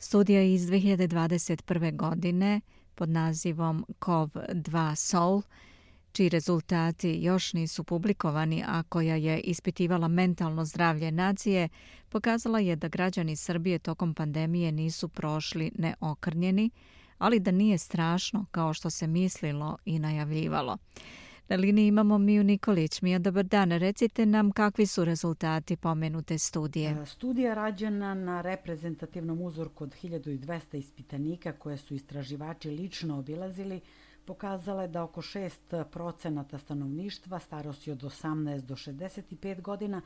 Studija iz 2021. godine pod nazivom COV2 Soul, čiji rezultati još nisu publikovani, a koja je ispitivala mentalno zdravlje nacije, pokazala je da građani Srbije tokom pandemije nisu prošli neokrnjeni, ali da nije strašno kao što se mislilo i najavljivalo. Na liniji imamo Miju Nikolić. Mija, dobar dan. Recite nam kakvi su rezultati pomenute studije. E, studija rađena na reprezentativnom uzorku od 1200 ispitanika koje su istraživači lično obilazili pokazala je da oko 6% stanovništva starosti od 18 do 65 godina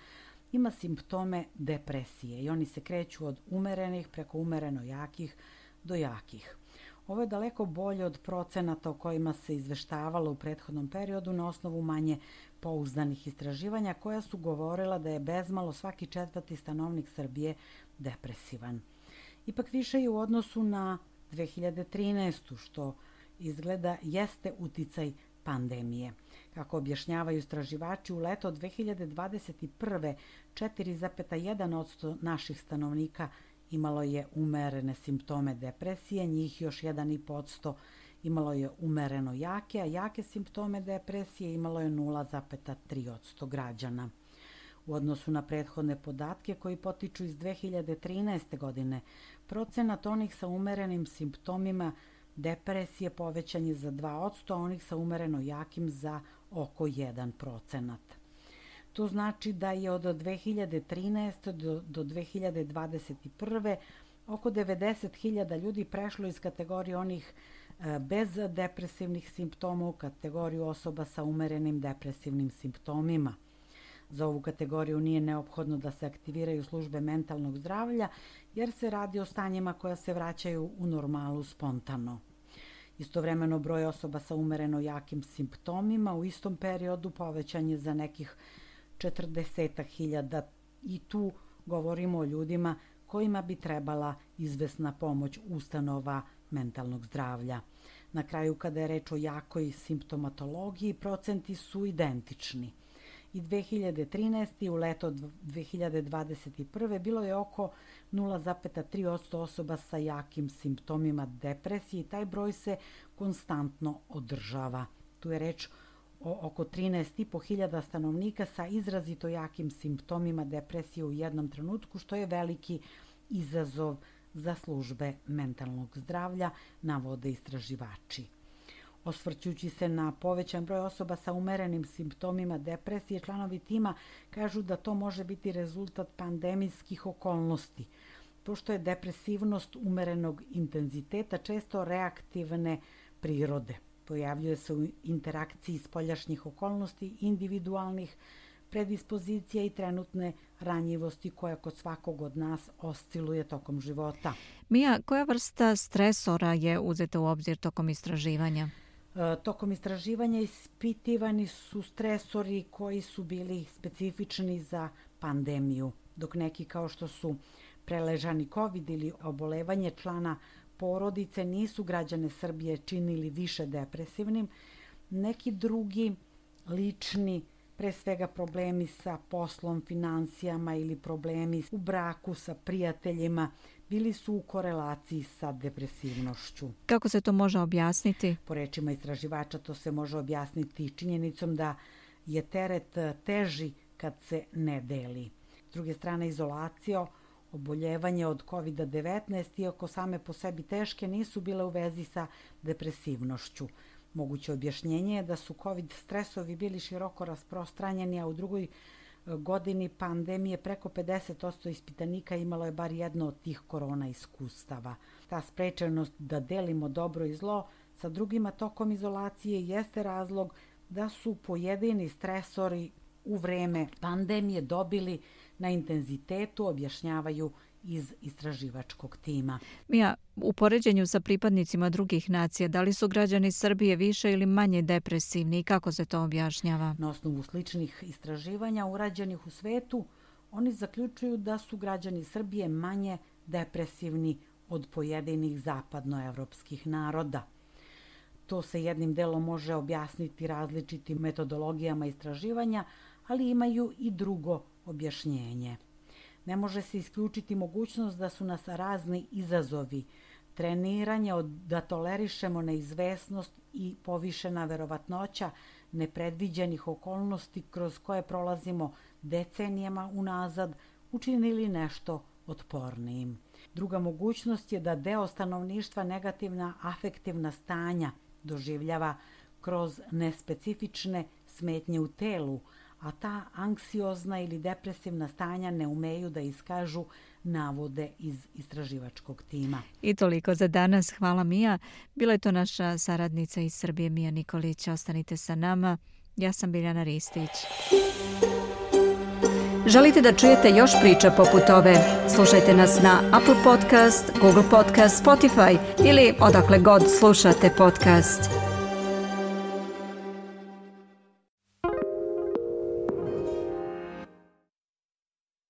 ima simptome depresije i oni se kreću od umerenih preko umereno jakih do jakih. Ovo je daleko bolje od procenata o kojima se izveštavalo u prethodnom periodu na osnovu manje pouzdanih istraživanja koja su govorila da je bezmalo svaki četvrti stanovnik Srbije depresivan. Ipak više je u odnosu na 2013. što izgleda jeste uticaj pandemije. Kako objašnjavaju istraživači, u leto 2021. 4,1% naših stanovnika imalo je umerene simptome depresije, njih još 1,5% imalo je umereno jake, a jake simptome depresije imalo je 0,3% građana. U odnosu na prethodne podatke koji potiču iz 2013. godine, procenat onih sa umerenim simptomima depresije povećan je za 2%, a onih sa umereno jakim za oko 1 procenat. To znači da je od 2013. do, do 2021. oko 90.000 ljudi prešlo iz kategorije onih e, bez depresivnih simptoma u kategoriju osoba sa umerenim depresivnim simptomima. Za ovu kategoriju nije neophodno da se aktiviraju službe mentalnog zdravlja, jer se radi o stanjima koja se vraćaju u normalu spontano. Istovremeno broj osoba sa umereno jakim simptomima u istom periodu povećan je za nekih 40.000 i tu govorimo o ljudima kojima bi trebala izvesna pomoć ustanova mentalnog zdravlja. Na kraju, kada je reč o jakoj simptomatologiji, procenti su identični. I 2013. u leto 2021. bilo je oko 0,3% osoba sa jakim simptomima depresije i taj broj se konstantno održava. Tu je reč o oko 13.500 stanovnika sa izrazito jakim simptomima depresije u jednom trenutku, što je veliki izazov za službe mentalnog zdravlja, navode istraživači. Osvrćući se na povećan broj osoba sa umerenim simptomima depresije, članovi tima kažu da to može biti rezultat pandemijskih okolnosti, pošto je depresivnost umerenog intenziteta često reaktivne prirode. Pojavljuje se u interakciji spoljašnjih okolnosti, individualnih predispozicija i trenutne ranjivosti koja kod svakog od nas osciluje tokom života. Mija, koja vrsta stresora je uzeta u obzir tokom istraživanja? E, tokom istraživanja ispitivani su stresori koji su bili specifični za pandemiju, dok neki kao što su preležani COVID ili obolevanje člana porodice nisu građane Srbije činili više depresivnim, neki drugi lični pre svega problemi sa poslom, financijama ili problemi u braku sa prijateljima bili su u korelaciji sa depresivnošću. Kako se to može objasniti? Po rečima istraživača to se može objasniti činjenicom da je teret teži kad se ne deli. S druge strane, izolacija Oboljevanje od COVID-19, iako same po sebi teške, nisu bile u vezi sa depresivnošću. Moguće objašnjenje je da su COVID stresovi bili široko rasprostranjeni, a u drugoj e, godini pandemije preko 50% ispitanika imalo je bar jedno od tih korona iskustava. Ta sprečenost da delimo dobro i zlo sa drugima tokom izolacije jeste razlog da su pojedini stresori u vreme pandemije dobili na intenzitetu, objašnjavaju iz istraživačkog tima. Mija, u poređenju sa pripadnicima drugih nacija, da li su građani Srbije više ili manje depresivni i kako se to objašnjava? Na osnovu sličnih istraživanja urađenih u svetu, oni zaključuju da su građani Srbije manje depresivni od pojedinih zapadnoevropskih naroda. To se jednim delom može objasniti različitim metodologijama istraživanja, ali imaju i drugo objašnjenje. Ne može se isključiti mogućnost da su nas razni izazovi, treniranje da tolerišemo neizvesnost i povišena verovatnoća nepredviđenih okolnosti kroz koje prolazimo decenijama unazad učinili nešto otpornijim. Druga mogućnost je da deo stanovništva negativna afektivna stanja doživljava kroz nespecifične smetnje u telu, a ta anksiozna ili depresivna stanja ne umeju da iskažu navode iz istraživačkog tima. I toliko za danas. Hvala Mija. Bila je to naša saradnica iz Srbije Mija Nikolić. Ostanite sa nama. Ja sam Biljana Ristić. Želite da čujete još priča poput ove? Slušajte nas na Apple Podcast, Google Podcast, Spotify ili odakle god slušate podcast.